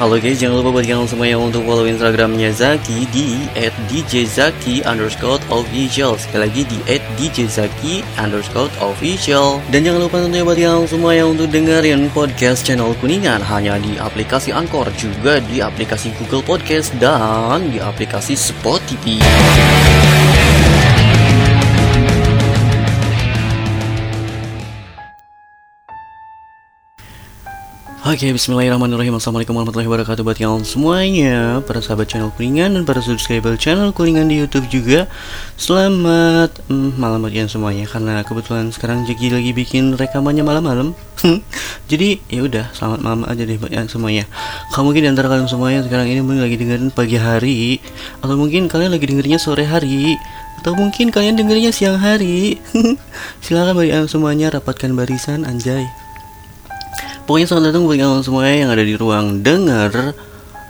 Halo guys, jangan lupa buat kalian semuanya untuk follow Instagramnya Zaki di @djzaki underscore official. Sekali lagi di @djzaki underscore official. Dan jangan lupa tentunya buat kalian semuanya untuk dengerin podcast channel Kuningan. Hanya di aplikasi Anchor, juga di aplikasi Google Podcast Dan di aplikasi Spotify Oke, bismillahirrahmanirrahim. Assalamualaikum warahmatullahi wabarakatuh Buat kalian semuanya. Para sahabat channel Kuningan Dan para subscriber channel Kuningan di Youtube juga. Selamat hmm, malam buat kalian semuanya. Karena kebetulan sekarang Jeki lagi bikin rekamannya malam-malam. Jadi ya udah selamat malam aja deh buat kalian semuanya. Kamu mungkin di antara kalian semuanya sekarang ini mungkin lagi dengerin pagi hari Atau mungkin kalian lagi dengerinnya sore hari atau mungkin kalian dengerinnya siang hari Silahkan bagi semuanya rapatkan barisan anjay Pokoknya selamat datang buat kalian semuanya yang ada di ruang dengar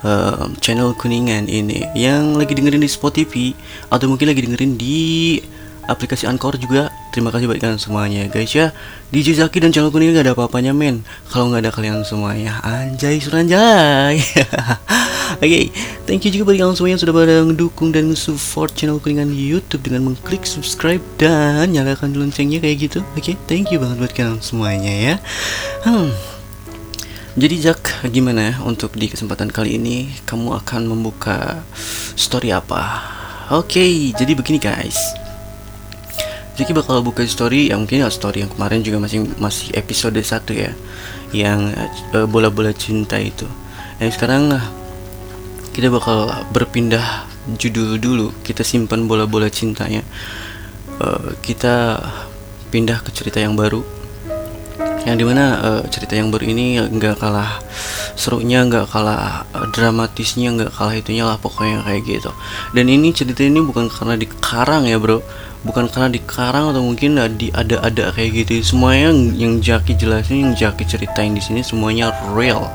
uh, channel Kuningan ini. Yang lagi dengerin di Spotify Atau mungkin lagi dengerin di aplikasi Anchor juga. Terima kasih buat kalian semuanya guys ya. DJ Zaki dan channel Kuningan gak ada apa-apanya men. Kalau nggak ada kalian semuanya Anjay suranjay. Oke, okay, thank you juga buat kalian semua yang sudah pada mendukung dan support channel Kuningan di YouTube dengan mengklik subscribe dan nyalakan loncengnya kayak gitu. Oke, okay, thank you banget buat kalian semuanya ya. Hmm, jadi Jack, gimana untuk di kesempatan kali ini kamu akan membuka story apa? Oke, okay, jadi begini guys. Jadi bakal buka story yang mungkin ya story yang kemarin juga masih masih episode 1 ya. Yang uh, bola-bola cinta itu. Yang sekarang uh, kita bakal berpindah judul dulu. Kita simpan bola-bola cintanya. Uh, kita pindah ke cerita yang baru yang di mana uh, cerita yang baru ini nggak kalah serunya nggak kalah uh, dramatisnya nggak kalah itunya lah pokoknya kayak gitu. Dan ini cerita ini bukan karena dikarang ya bro. Bukan karena dikarang atau mungkin di ada-ada kayak gitu. Semuanya yang, yang Jaki jelasin yang Jaki ceritain di sini semuanya real.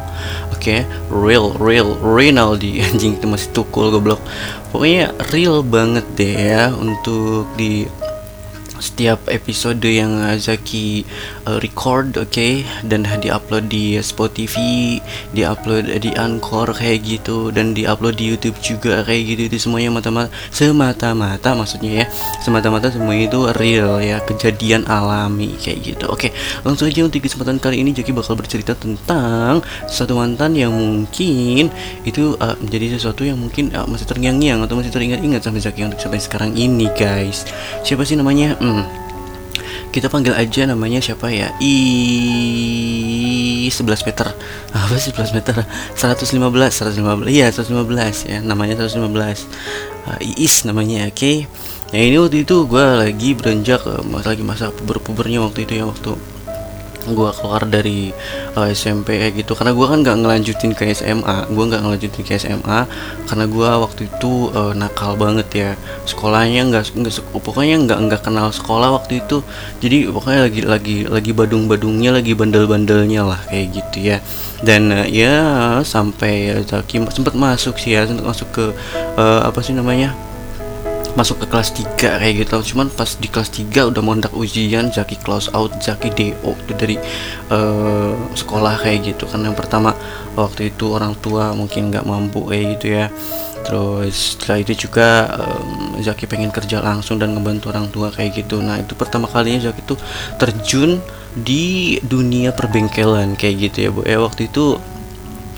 Oke? Okay? real real Rinaldi anjing itu masih tukul goblok. Pokoknya real banget deh ya untuk di setiap episode yang Zaki uh, record oke okay? dan diupload di Spotify diupload di Anchor kayak gitu. Dan diupload di YouTube juga kayak gitu. Itu semuanya mata-mata semata-mata maksudnya ya. Semata-mata semuanya itu real ya. Kejadian alami kayak gitu oke okay, langsung aja untuk kesempatan kali ini Zaki bakal bercerita tentang satu mantan yang mungkin itu uh, menjadi sesuatu yang mungkin uh, masih terngiang-ngiang atau masih teringat-ingat sampai Zaki untuk sampai sekarang ini guys. Siapa sih namanya hmm, kita panggil aja namanya siapa ya? I 11 meter. Apa sih 11 meter? 115 115 iya 115 ya namanya 115 uh, Iis namanya oke? Okay? ya ini waktu itu gue lagi beranjak uh, lagi masa puber-pubernya waktu itu ya waktu gue keluar dari uh, SMP kayak gitu. Karena gue kan nggak ngelanjutin ke SMA gue nggak ngelanjutin ke SMA karena gue waktu itu uh, nakal banget ya. Sekolahnya nggak nggak pokoknya nggak nggak kenal sekolah waktu itu. Jadi pokoknya lagi lagi lagi badung-badungnya lagi bandel-bandelnya lah kayak gitu ya. Dan uh, ya sampai uh, sempat masuk sih ya sempat masuk ke uh, apa sih namanya masuk ke kelas 3 kayak gitu. Cuman pas di kelas 3 udah mau ujian Zaki close out Zaki DO itu dari uh, sekolah kayak gitu. Kan yang pertama waktu itu orang tua mungkin nggak mampu kayak gitu ya. Terus setelah itu juga um, Zaki pengen kerja langsung dan ngebantu orang tua kayak gitu. Nah itu pertama kalinya Zaki tuh terjun di dunia perbengkelan kayak gitu ya bu. Eh waktu itu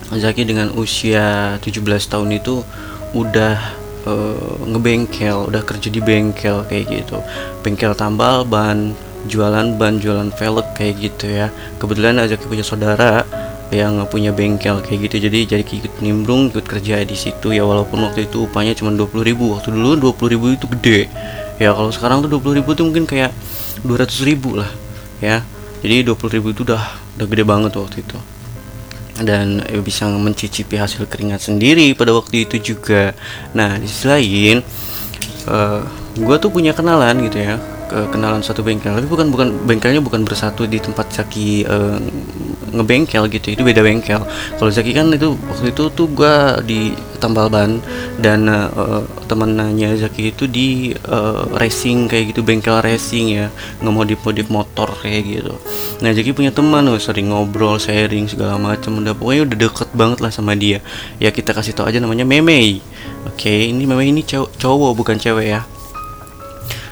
Zaki dengan usia 17 tahun itu udah uh, ngebengkel udah kerja di bengkel kayak gitu. Bengkel tambal ban jualan ban jualan velg kayak gitu ya. Kebetulan aja punya saudara yang punya bengkel kayak gitu jadi jadi ikut nimbrung ikut kerja di situ ya. Walaupun waktu itu upahnya cuma 20 ribu waktu dulu 20 ribu itu gede. Ya kalau sekarang tuh 20 ribu tuh mungkin kayak 200 ribu lah ya. Jadi 20 ribu itu udah udah gede banget waktu itu dan eh, bisa mencicipi hasil keringat sendiri pada waktu itu juga. Nah, di sisi lain, uh, eh, gue tuh punya kenalan gitu ya, ke kenalan satu bengkel, tapi bukan bukan bengkelnya bukan bersatu di tempat Zaki uh, ngebengkel gitu, itu beda bengkel. Kalau Zaki kan itu waktu itu tuh gue di tambal ban dan uh, temennya Zaki itu di uh, racing kayak gitu bengkel racing ya. Ngemodif-modif motor kayak gitu. Nah Zaki punya teman oh, sering ngobrol sharing segala macam udah pokoknya udah deket banget lah sama dia. Ya kita kasih tau aja namanya Meme oke okay, ini Meme ini cow cowok bukan cewek ya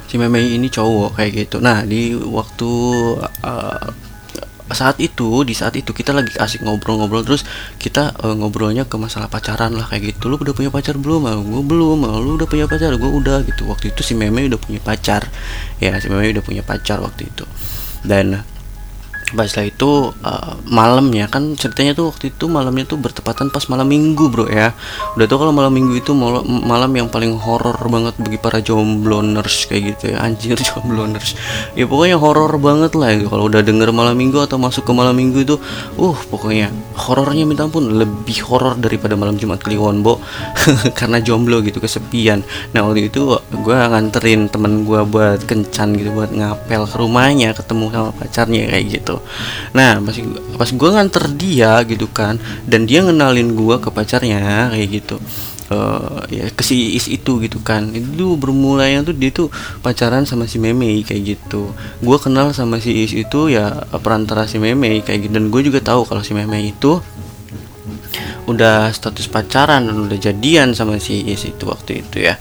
si Meme ini cowok kayak gitu. Nah di waktu uh, saat itu di saat itu kita lagi asik ngobrol-ngobrol terus kita uh, ngobrolnya ke masalah pacaran lah kayak gitu. Lu udah punya pacar belum ah, gue belum. Ah, lu udah punya pacar? Gue udah gitu. Waktu itu si meme udah punya pacar. Ya si meme udah punya pacar waktu itu. Dan pas setelah itu uh, malamnya kan ceritanya tuh waktu itu malamnya tuh bertepatan pas malam minggu bro ya. Udah tuh kalau malam minggu itu malam, malam yang paling horor banget bagi para jombloners kayak gitu ya. Anjir jombloners ya pokoknya horor banget lah ya. kalau udah denger malam minggu atau masuk ke malam minggu itu uh pokoknya horornya minta ampun lebih horor daripada malam jumat kliwon bo. Karena jomblo gitu kesepian. Nah waktu itu gue nganterin temen gue buat kencan gitu buat ngapel ke rumahnya ketemu sama pacarnya kayak gitu nah pas pas gue nganter dia gitu kan dan dia ngenalin gue ke pacarnya kayak gitu. Uh, ya ke si Is itu gitu kan. Itu bermulanya tuh dia tuh pacaran sama si Meme kayak gitu. Gue kenal sama si Is itu ya perantara si Meme kayak gitu. Dan gue juga tahu kalau si Meme itu udah status pacaran dan udah jadian sama si Is itu waktu itu ya.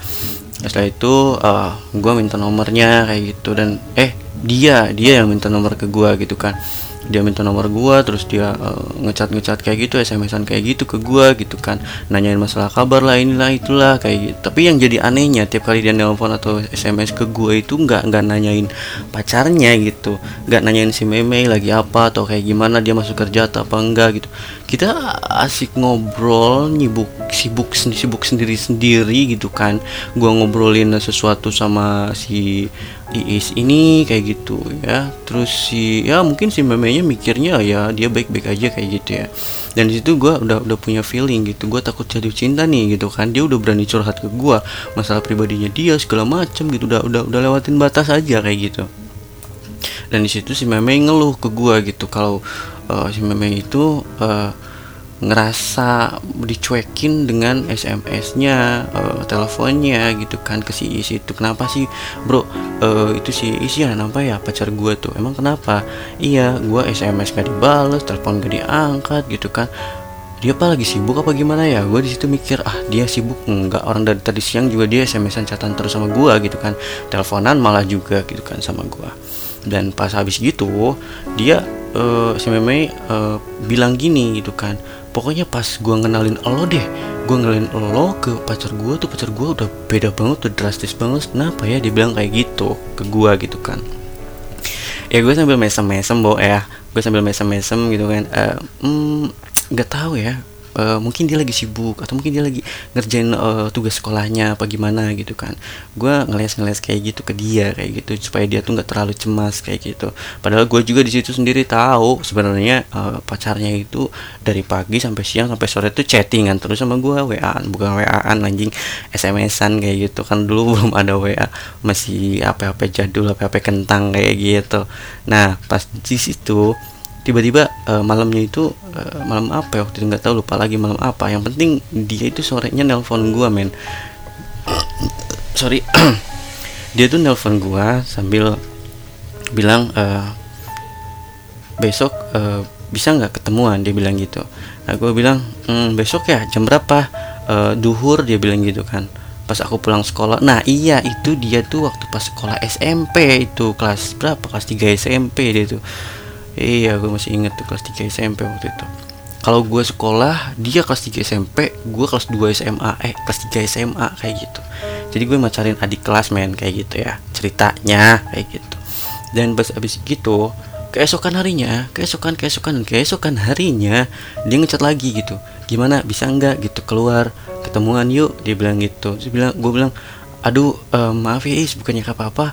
Setelah itu uh, eh, gue minta nomornya kayak gitu. Dan eh dia dia yang minta nomor ke gua gitu kan. Dia minta nomor gua terus dia uh, ngecat ngecat kayak gitu smsan kayak gitu ke gua gitu kan. Nanyain masalah kabar lah inilah itulah kayak gitu. Tapi yang jadi anehnya tiap kali dia nelpon atau sms ke gua itu nggak nggak nanyain pacarnya gitu. Nggak nanyain si meme lagi apa atau kayak gimana dia masuk kerja atau apa enggak gitu kita asik ngobrol nyibuk sibuk sibuk sendiri sendiri gitu kan. Gua ngobrolin sesuatu sama si Iis ini kayak gitu ya. Terus si ya mungkin si memenya mikirnya ya dia baik-baik aja kayak gitu ya. Dan di situ gue udah udah punya feeling gitu. Gue takut jatuh cinta nih gitu kan. Dia udah berani curhat ke gue masalah pribadinya dia segala macem gitu. Udah udah udah lewatin batas aja kayak gitu. Dan di situ si meme ngeluh ke gue gitu. Kalau uh, si meme itu uh, ngerasa dicuekin dengan SMS-nya, uh, teleponnya gitu kan ke si Is itu. Kenapa sih, Bro? Uh, itu si Is ya kenapa ya pacar gue tuh. Emang kenapa? Iya, gue SMS gak dibales, telepon gak diangkat gitu kan. Dia apa lagi sibuk apa gimana ya? Gue di situ mikir, ah dia sibuk enggak orang dari tadi siang juga dia SMS-an catatan terus sama gue gitu kan. Teleponan malah juga gitu kan sama gue. Dan pas habis gitu, dia uh, si Meme uh, bilang gini gitu kan. Pokoknya pas gue ngenalin lo deh gue ngenalin lo ke pacar gue tuh pacar gue udah beda banget tuh drastis banget. Kenapa ya dia bilang kayak gitu ke gue gitu kan? Ya gue sambil mesem-mesem bo ya. Gue sambil mesem-mesem gitu kan. Uh, hmm, nggak tahu ya uh, mungkin dia lagi sibuk atau mungkin dia lagi ngerjain uh, tugas sekolahnya apa gimana gitu kan. Gue ngeles-ngeles kayak gitu ke dia kayak gitu supaya dia tuh nggak terlalu cemas kayak gitu. Padahal gue juga di situ sendiri tahu sebenarnya uh, pacarnya itu dari pagi sampai siang sampai sore tuh chattingan terus sama gue wa bukan wa anjing smsan kayak gitu. Kan dulu belum ada wa masih apa apa jadul apa apa kentang kayak gitu. Nah pas di situ tiba-tiba uh, malamnya itu uh, malam apa ya waktu itu? Nggak tahu lupa lagi malam apa. Yang penting dia itu sorenya nelpon gua men. Sorry. Dia tuh nelpon gua sambil bilang uh, besok uh, bisa nggak ketemuan? Dia bilang gitu. Nah gue bilang mm, besok ya? Jam berapa? Uh, duhur dia bilang gitu kan. Pas aku pulang sekolah. Nah iya itu dia tuh waktu pas sekolah SMP itu. Kelas berapa? Kelas 3 SMP dia tuh iya gue masih inget tuh kelas 3 SMP waktu itu. Kalau gue sekolah dia kelas 3 SMP gue kelas 2 SMA eh kelas 3 SMA kayak gitu. Jadi gue macarin adik kelas men kayak gitu ya ceritanya kayak gitu. Dan pas abis gitu keesokan harinya keesokan keesokan keesokan harinya dia ngecat lagi gitu. Gimana bisa enggak gitu keluar ketemuan yuk dia bilang gitu. Dia bilang gue bilang aduh uh, maaf ya is bukannya apa apa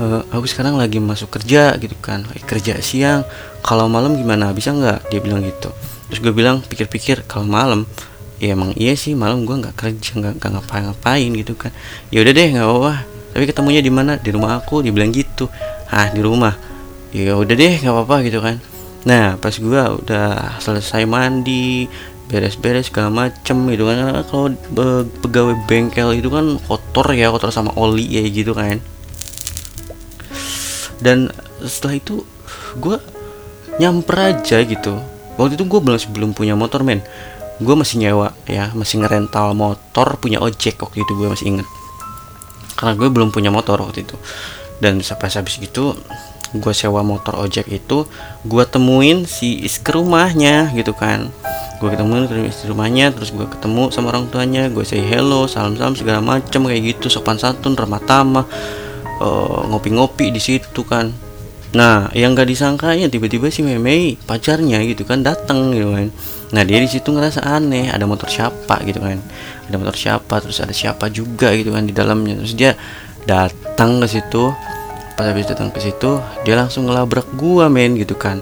uh, aku sekarang lagi masuk kerja gitu kan. Kerja siang kalau malam gimana? Bisa nggak? Dia bilang gitu. Terus gue bilang pikir-pikir kalau malam? Ya emang iya sih malam gue nggak kerja nggak ngapa-ngapain gitu kan. Ya udah deh nggak apa-apa. Tapi ketemunya di mana? Di rumah aku dia bilang gitu. Ah di rumah? Ya udah deh nggak apa-apa gitu kan. Nah pas gue udah selesai mandi beres-beres segala macem gitu kan. Karena kalau be- pegawai bengkel itu kan kotor ya kotor sama oli ya gitu kan dan setelah itu gue nyamper aja gitu. Waktu itu gue belum belum punya motor men. Gue masih nyewa ya masih ngerental motor punya ojek waktu itu gue masih inget. Karena gue belum punya motor waktu itu. Dan sampai habis gitu gue sewa motor ojek itu gue temuin si is rumahnya gitu kan. Gue ketemuin ke rumahnya terus gue ketemu sama orang tuanya. Gue say hello salam salam segala macam kayak gitu sopan santun ramah tamah uh, ngopi-ngopi di situ kan. Nah yang gak disangka ya tiba-tiba si Meme pacarnya gitu kan datang gitu kan. Nah dia di situ ngerasa aneh ada motor siapa gitu kan. Ada motor siapa terus ada siapa juga gitu kan di dalamnya. Terus dia datang ke situ. Pas habis datang ke situ dia langsung ngelabrak gua men gitu kan.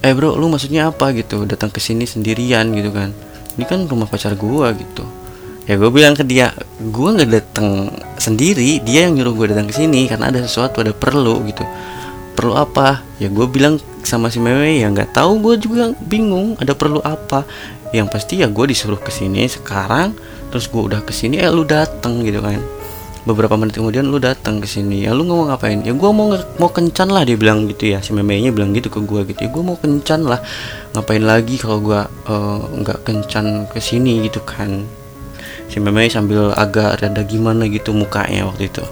Eh bro lu maksudnya apa? gitu. Datang ke sini sendirian gitu kan. Ini kan rumah pacar gua gitu ya gue bilang ke dia gua nggak datang sendiri dia yang nyuruh gue datang ke sini karena ada sesuatu ada perlu gitu. Perlu apa? Ya gue bilang sama si Mewe ya nggak tahu gue juga bingung ada perlu apa? Yang pasti ya gue disuruh ke sini sekarang terus gue udah ke sini eh lu datang gitu kan. Beberapa menit kemudian lu datang ke sini. Ya lu ngomong ngapain? Ya gue mau mau kencan lah dia bilang gitu ya. Si memenya bilang gitu ke gue gitu ya. Gue mau kencan lah ngapain lagi kalau gue uh, nggak kencan ke sini gitu kan si meme sambil agak rada gimana gitu mukanya waktu itu.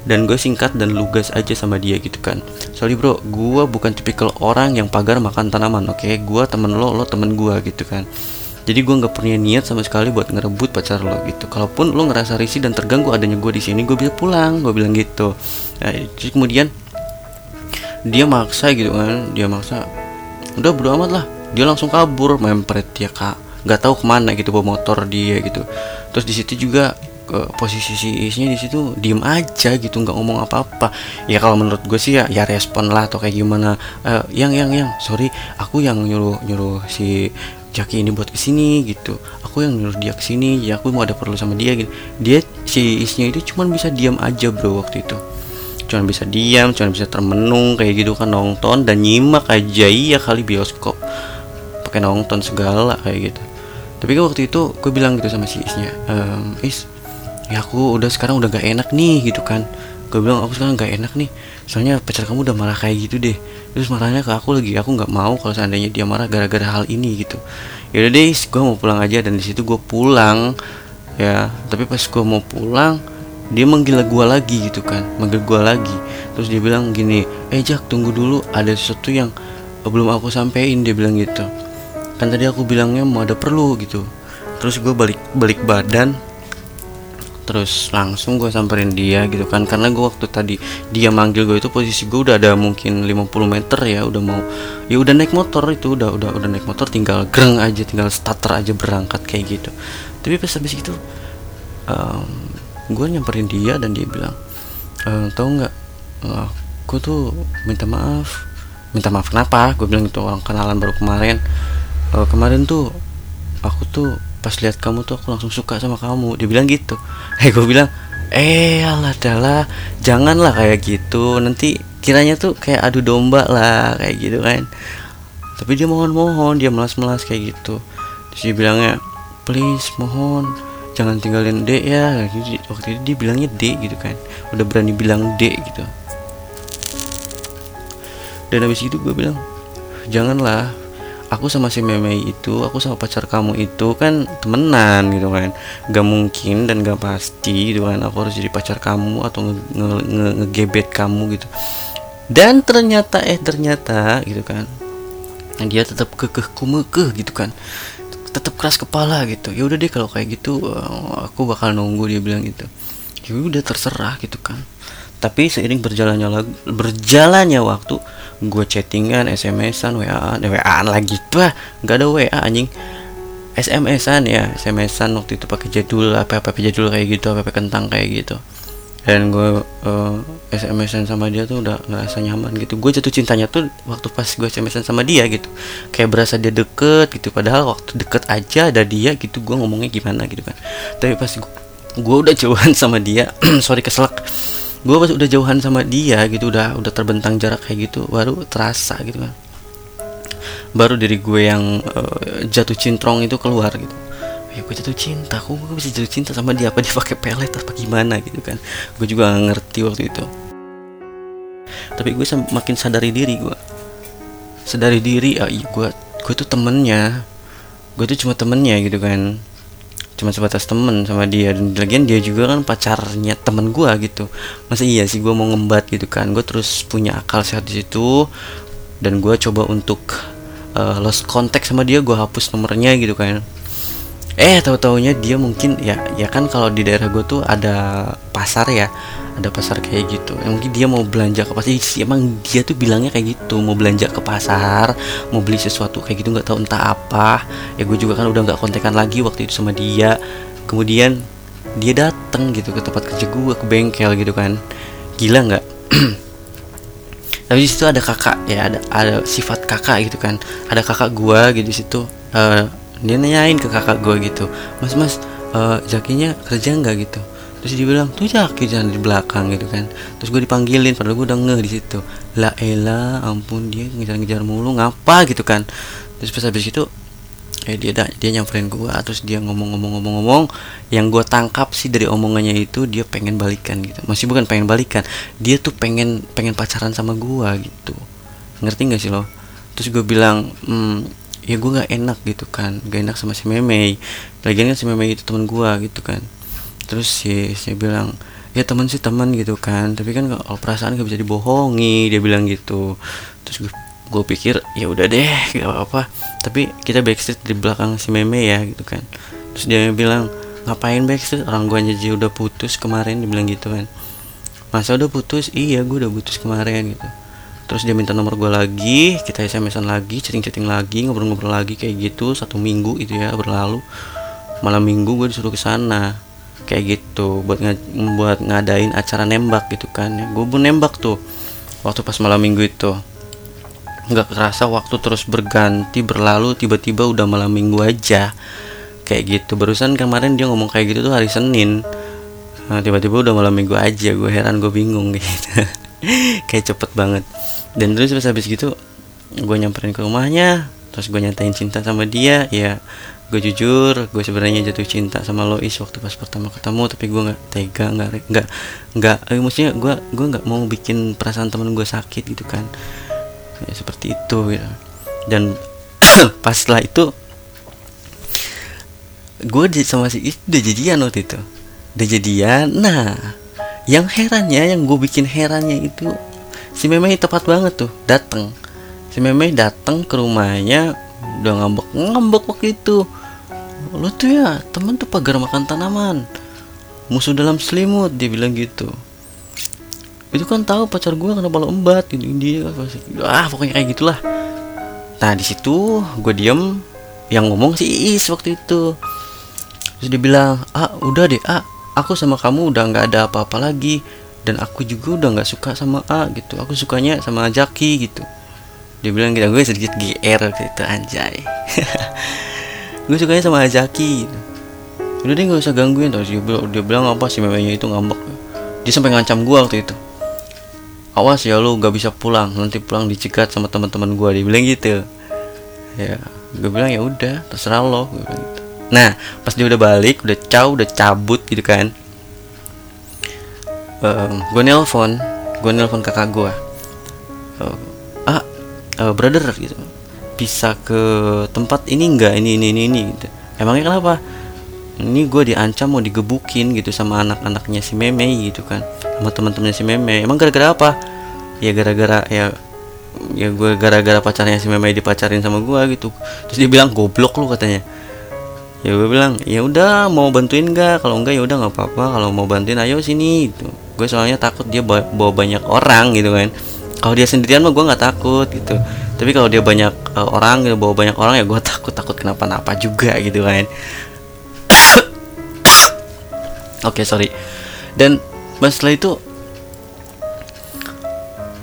Dan gue singkat dan lugas aja sama dia gitu kan. Sorry bro gue bukan tipikal orang yang pagar makan tanaman oke? Okay? gue temen lo lo temen gue gitu kan. Jadi gue nggak punya niat sama sekali buat ngerebut pacar lo gitu. Kalaupun lo ngerasa risih dan terganggu adanya gue di sini gue bisa pulang gue bilang gitu. Nah, jadi kemudian dia maksa gitu kan dia maksa udah bodo amat lah. Dia langsung kabur mempret dia kak nggak tahu ke mana gitu bawa motor dia gitu. Terus di situ juga ke posisi si isnya di situ diem aja gitu nggak ngomong apa-apa. Ya kalau menurut gue sih ya ya respon lah atau kayak gimana. Uh, yang yang yang sorry aku yang nyuruh nyuruh si Jaki ini buat ke sini gitu. Aku yang nyuruh dia ke sini ya aku mau ada perlu sama dia gitu. Dia si isnya itu cuman bisa diam aja bro waktu itu. Cuman bisa diam cuman bisa termenung kayak gitu kan nonton dan nyimak aja. Iya kali bioskop pakai nonton segala kayak gitu. Tapi kan waktu itu gue bilang gitu sama si isnya ehm, is ya aku udah sekarang udah gak enak nih gitu kan. Gue bilang aku sekarang gak enak nih soalnya pacar kamu udah marah kayak gitu deh. Terus marahnya ke aku lagi aku nggak mau kalau seandainya dia marah gara-gara hal ini gitu. Yaudah deh gue mau pulang aja dan di situ gue pulang ya. Tapi pas gue mau pulang dia manggil gue lagi gitu kan. Manggil gue lagi. Terus dia bilang gini eh Jak tunggu dulu ada sesuatu yang belum aku sampein dia bilang gitu kan tadi aku bilangnya mau ada perlu gitu. Terus gue balik balik badan. Terus langsung gue samperin dia gitu kan. Karena gue waktu tadi dia manggil gue itu posisi gue udah ada mungkin 50 meter ya udah mau ya udah naik motor itu udah udah udah naik motor tinggal greng aja tinggal starter aja berangkat kayak gitu. Tapi pas habis itu um, gue nyamperin dia dan dia bilang e, tau nggak aku tuh minta maaf minta maaf kenapa? Gue bilang itu orang kenalan baru kemarin e, kemarin tuh aku tuh pas lihat kamu tuh aku langsung suka sama kamu. Dia bilang gitu. Eh gue bilang eh alah adalah janganlah kayak gitu. Nanti kiranya tuh kayak adu domba lah kayak gitu kan. Tapi dia mohon-mohon dia melas-melas kayak gitu. Terus dia bilangnya please mohon jangan tinggalin dek ya. Waktu itu dia bilangnya dek gitu kan. Udah berani bilang dek gitu. Dan habis itu gue bilang janganlah aku sama si meme itu aku sama pacar kamu itu kan temenan gitu kan. Gak mungkin dan gak pasti gitu kan aku harus jadi pacar kamu atau ngegebet nge nge kamu gitu. Dan ternyata eh ternyata gitu kan dia tetap kekeh kumekeh gitu kan. Tetap keras kepala gitu. Ya udah deh kalau kayak gitu eh, aku bakal nunggu dia bilang gitu. Ya udah terserah gitu kan. Tapi seiring berjalannya berjalannya waktu gue chattingan SMS-an WA WA lagi. Tuh nggak ada WA anjing. SMS-an ya SMS-an waktu itu pakai jadul apa apa jadul kayak gitu apa apa kentang kayak gitu. Dan gue uh, SMS-an sama dia tuh udah ngerasa nyaman gitu. Gue jatuh cintanya tuh waktu pas gue SMS-an sama dia gitu. Kayak berasa dia deket gitu padahal waktu deket aja ada dia gitu gue ngomongnya gimana gitu kan. Tapi pas gue, gue udah jauhan sama dia sorry keselak gue pas udah jauhan sama dia gitu udah udah terbentang jarak kayak gitu baru terasa gitu kan. Baru dari gue yang uh, jatuh cintrong itu keluar gitu. Ya gue jatuh cinta kok gue bisa jatuh cinta sama dia? Apa dia pakai pelet apa gimana gitu kan? Gue juga gak ngerti waktu itu. Tapi gue makin sadari diri gue sadari diri ah iya gue gue tuh temennya. Gue tuh cuma temennya gitu kan cuma sebatas temen sama dia. Dan lagian dia juga kan pacarnya temen gue gitu. Masa iya sih gue mau ngembat gitu kan? Gue terus punya akal sehat di situ. Dan gue coba untuk uh, lost contact sama dia gue hapus nomornya gitu kan. Eh tahu taunya dia mungkin ya ya kan kalau di daerah gue tuh ada pasar ya ada pasar kayak gitu. Yang mungkin dia mau belanja ke pasar. Emang dia tuh bilangnya kayak gitu. Mau belanja ke pasar mau beli sesuatu kayak gitu nggak tahu entah apa. Ya gue juga kan udah nggak kontekan lagi waktu itu sama dia. Kemudian dia datang gitu ke tempat kerja gue ke bengkel gitu kan. Gila nggak? Tapi di situ ada kakak ya ada ada sifat kakak gitu kan. Ada kakak gue gitu situ. Uh, dia nanyain ke kakak gue gitu. Mas mas uh, jakinya kerja nggak? gitu terus dia bilang tuh jaki jangan di belakang gitu kan. Terus gue dipanggilin padahal gue udah ngeh di situ. La ela ampun dia ngejar-ngejar mulu ngapa? gitu kan. Terus pas habis itu eh dia dia nyamperin gue terus dia ngomong-ngomong-ngomong-ngomong. Yang gue tangkap sih dari omongannya itu dia pengen balikan gitu. Masih bukan pengen balikan dia tuh pengen pengen pacaran sama gue gitu. Ngerti gak sih lo? Terus gue bilang hmm, ya gue nggak enak gitu kan gak enak sama si Meme lagian kan si Meme itu teman gue gitu kan terus si saya bilang ya teman sih teman gitu kan. Tapi kan kalau perasaan gak bisa dibohongi dia bilang gitu. Terus gue gue pikir ya udah deh gak apa apa tapi kita backstreet di belakang si meme ya gitu kan. Terus dia bilang ngapain backstreet? Orang gue aja udah putus kemarin dia bilang gitu kan. Masa udah putus? Iya gue udah putus kemarin gitu. Terus dia minta nomor gue lagi kita smsan lagi chatting-chatting lagi ngobrol-ngobrol lagi kayak gitu satu minggu itu ya berlalu. Malam minggu gue disuruh ke sana kayak gitu buat ng buat ngadain acara nembak gitu kan. Ya gue pun nembak tuh waktu pas malam minggu itu. Nggak kerasa waktu terus berganti berlalu tiba-tiba udah malam minggu aja. Kayak gitu. Barusan kemarin dia ngomong kayak gitu tuh hari Senin. Nah, tiba-tiba udah malam minggu aja gue heran gue bingung gitu. Kayak cepet banget. Dan terus pas habis gitu gue nyamperin ke rumahnya terus gue nyatain cinta sama dia ya gue jujur gue sebenarnya jatuh cinta sama Lois waktu pas pertama ketemu tapi gue nggak tega nggak nggak nggak eh, maksudnya gue gue nggak mau bikin perasaan temen gue sakit gitu kan. Ya seperti itu gitu dan pas setelah itu gue sama si Is udah jadian waktu itu. Udah jadian. Nah yang herannya yang gue bikin herannya itu si Meme tepat banget tuh datang si Meme datang ke rumahnya udah ngambek ngambek waktu itu lo tuh ya temen tuh pagar makan tanaman. Musuh dalam selimut dia bilang gitu. Itu kan tahu pacar gue kenapa lo embat gitu dia ah pokoknya kayak gitulah. Nah di situ gue diem. Yang ngomong si Is waktu itu. Terus dia bilang ah udah deh ah aku sama kamu udah nggak ada apa-apa lagi. Dan aku juga udah nggak suka sama A gitu. Aku sukanya sama Jaki gitu. Dia bilang gitu. Gue sedikit GR gitu anjay gue sukanya sama Azaki udah deh nggak usah gangguin. Terus dia dia bilang apa sih memangnya itu ngambek. Dia sampai ngancam gue waktu itu. Awas ya lu gak bisa pulang. Nanti pulang dicegat sama teman-teman gue dia bilang gitu. Ya gue bilang ya udah terserah lo. Gitu. Nah pas dia udah balik udah caw udah cabut gitu kan. Um, gue nelpon. Gue nelpon kakak gue uh, ah uh, brother gitu bisa ke tempat ini enggak ini ini ini, ini gitu. Emangnya kenapa? Ini gue diancam mau digebukin gitu sama anak-anaknya si meme gitu kan. Sama teman-temannya si meme. Emang gara-gara apa? Ya gara-gara ya ya gue gara-gara pacarnya si meme dipacarin sama gue gitu. Terus dia bilang goblok lu katanya. Ya gue bilang ya udah mau bantuin nggak? Kalau enggak ya udah nggak apa-apa. Kalau mau bantuin ayo sini gitu. Gue soalnya takut dia bawa, bawa banyak orang gitu kan. Kalau dia sendirian mah gue nggak takut gitu tapi kalau dia banyak uh, orang gitu bawa banyak orang ya gue takut takut kenapa-napa juga gitu kan. Oke okay, sorry. Dan setelah itu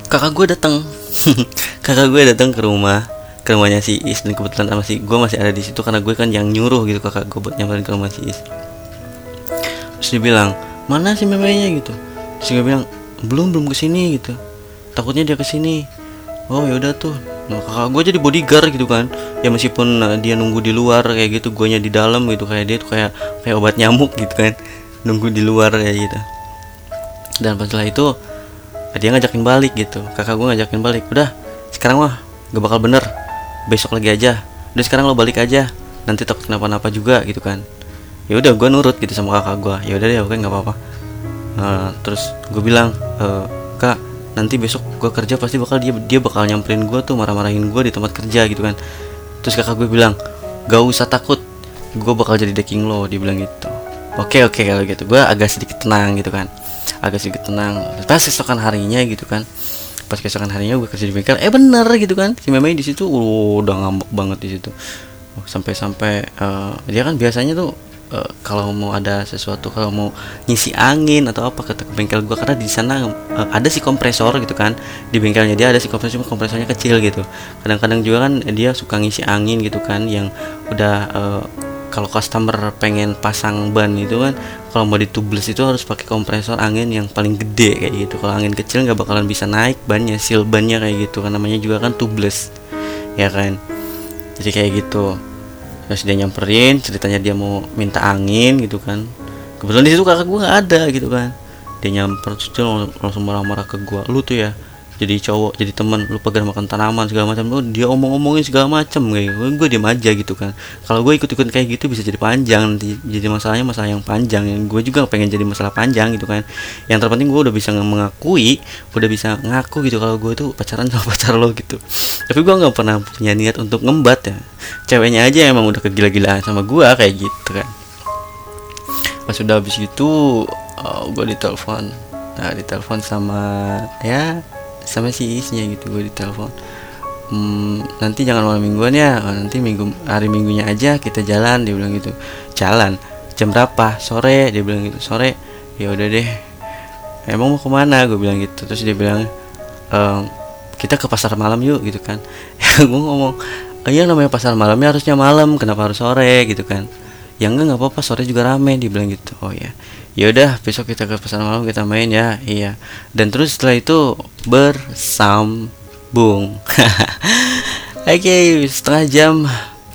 kakak gue datang kakak gue datang ke rumah ke rumahnya si Is dan kebetulan sama si gue masih ada di situ karena gue kan yang nyuruh gitu kakak gue buat nyamperin ke rumah si Is. Terus dia bilang mana si memenya gitu. Terus gue bilang belum belum ke sini gitu. Takutnya dia ke sini oh yaudah tuh nah, kakak gue jadi bodyguard gitu kan. Ya meskipun uh, dia nunggu di luar kayak gitu gue di dalam gitu kayak dia tuh kayak kayak obat nyamuk gitu kan. Nunggu di luar kayak gitu. Dan setelah itu dia ngajakin balik gitu. Kakak gue ngajakin balik udah sekarang mah gak bakal bener. Besok lagi aja. Udah sekarang lo balik aja. Nanti takut kenapa-napa juga gitu kan. Ya udah gue nurut gitu sama kakak gue ya udah deh oke nggak apa-apa. Uh, terus gue bilang kak nanti besok gue kerja pasti bakal dia dia bakal nyamperin gue tuh marah-marahin gue di tempat kerja gitu kan. Terus kakak gue bilang gak usah takut gue bakal jadi decking lo dia bilang gitu. Oke oke kalau gitu. Gue agak sedikit tenang gitu kan. Agak sedikit tenang. Pas keesokan harinya gitu kan. Pas keesokan harinya gue kerja di bengkel. Eh bener gitu kan. Si memang di situ udah ngambek banget di situ. Sampai-sampai uh, dia kan biasanya tuh uh, kalau mau ada sesuatu kalau mau ngisi angin atau apa ke bengkel gua. Karena di sana uh, ada si kompresor gitu kan. Di bengkelnya dia ada si kompresor kompresornya kecil gitu. Kadang-kadang juga kan dia suka ngisi angin gitu kan yang udah uh, kalau customer pengen pasang ban itu kan kalau mau ditubles itu harus pakai kompresor angin yang paling gede kayak gitu. Kalau angin kecil nggak bakalan bisa naik bannya seal bannya kayak gitu kan. Namanya juga kan tubeless ya kan? Jadi kayak gitu terus dia nyamperin ceritanya dia mau minta angin gitu kan. Kebetulan di situ kakak gue nggak ada gitu kan. Dia nyamper terus dia langsung marah-marah ke gue lu tuh ya jadi cowok jadi teman lu pegang makan tanaman segala macam lu dia omong-omongin segala macam kayak gue gue diem aja gitu kan. Kalau gue ikut-ikut kayak gitu bisa jadi panjang nanti jadi masalahnya masalah yang panjang yang gue juga pengen jadi masalah panjang gitu kan. Yang terpenting gue udah bisa mengakui udah bisa ngaku gitu kalau gue tuh pacaran sama pacar lo gitu. Tapi gue nggak pernah punya niat untuk ngembat ya. Ceweknya aja emang udah kegila-gilaan sama gue kayak gitu kan. Pas sudah habis itu uh, gue ditelepon. Nah ditelepon sama ya sama si isinya gitu gue ditelepon. Hmm, nanti jangan malam mingguan ya oh, nanti minggu hari minggunya aja kita jalan dia bilang gitu. Jalan jam berapa? Sore dia bilang gitu. Sore ya udah deh. Emang mau ke mana? Gue bilang gitu. Terus dia bilang ehm, kita ke pasar malam yuk gitu kan. Gue ngomong iya namanya pasar malamnya harusnya malam. Kenapa harus sore? Gitu kan. Yang enggak nggak apa-apa sore juga rame dia bilang gitu. Oh ya ya udah besok kita ke pasar malam kita main ya. Iya. Dan terus setelah itu bersambung. Oke okay, setengah jam.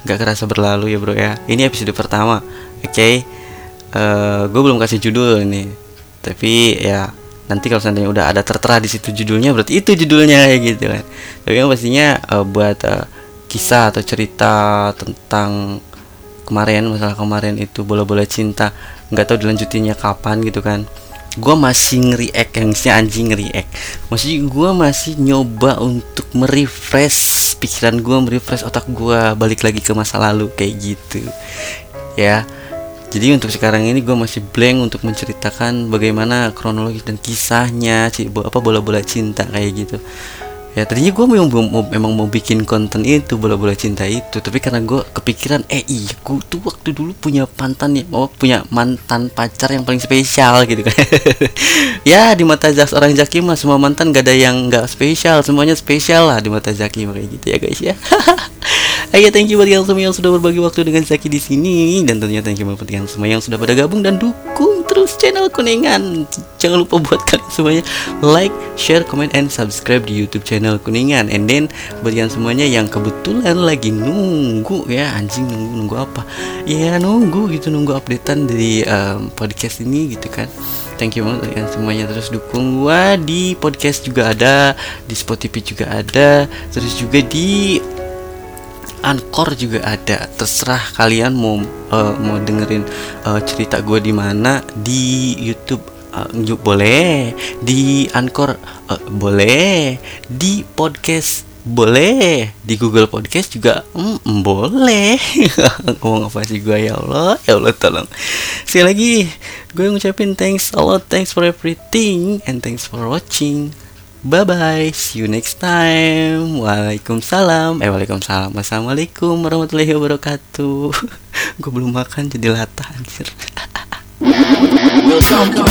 Nggak kerasa berlalu ya bro ya. Ini episode pertama. Oke. Okay? uh, eh, gue belum kasih judul ini tapi ya nanti kalau seandainya udah ada tertera di situ judulnya berarti itu judulnya ya gitu kan. Tapi yang pastinya uh, buat uh, kisah atau cerita tentang kemarin masalah kemarin itu bola-bola cinta nggak tahu dilanjutinnya kapan gitu kan. Gue masih nge-react yang si anjing nge-react maksudnya gue masih nyoba untuk merefresh pikiran gue merefresh otak gue balik lagi ke masa lalu kayak gitu. Ya jadi untuk sekarang ini gue masih blank untuk menceritakan bagaimana kronologis dan kisahnya apa bola-bola cinta kayak gitu ya tadinya gue memang memang mau bikin konten itu bola-bola cinta itu. Tapi karena gue kepikiran eh iya gue tuh waktu dulu punya pantan ya mau punya mantan pacar yang paling spesial gitu kan. Ya di mata Zak orang Zaki mah semua mantan gak ada yang gak spesial semuanya spesial lah di mata Zaki kayak gitu ya guys ya. Ayo thank you buat kalian semua yang sudah berbagi waktu dengan Zaki di sini. Dan tentunya thank you buat kalian semua yang sudah pada gabung dan dukung terus channel Kuningan. Jangan lupa buat kalian semuanya like, share, comment, and subscribe di YouTube channel Kuningan. And then buat kalian semuanya yang kebetulan lagi nunggu ya anjing nunggu nunggu apa? Ya nunggu gitu nunggu updatean dari um, podcast ini gitu kan thank you banget kalian semuanya terus dukung gua di podcast juga ada di Spotify juga ada terus juga di Anchor juga ada. Terserah kalian mau uh, mau dengerin uh, cerita gue di mana di YouTube uh, boleh. Di Anchor uh, boleh. Di podcast boleh. Di Google Podcast juga mm, boleh. Ngomong apa sih gue ya Allah ya Allah tolong. Sekali lagi gue ngucapin thanks a lot thanks for everything and thanks for watching Bye bye, see you next time. Waalaikumsalam. Eh waalaikumsalam. Assalamualaikum warahmatullahi wabarakatuh. Gue belum makan jadi latah anjir. Welcome to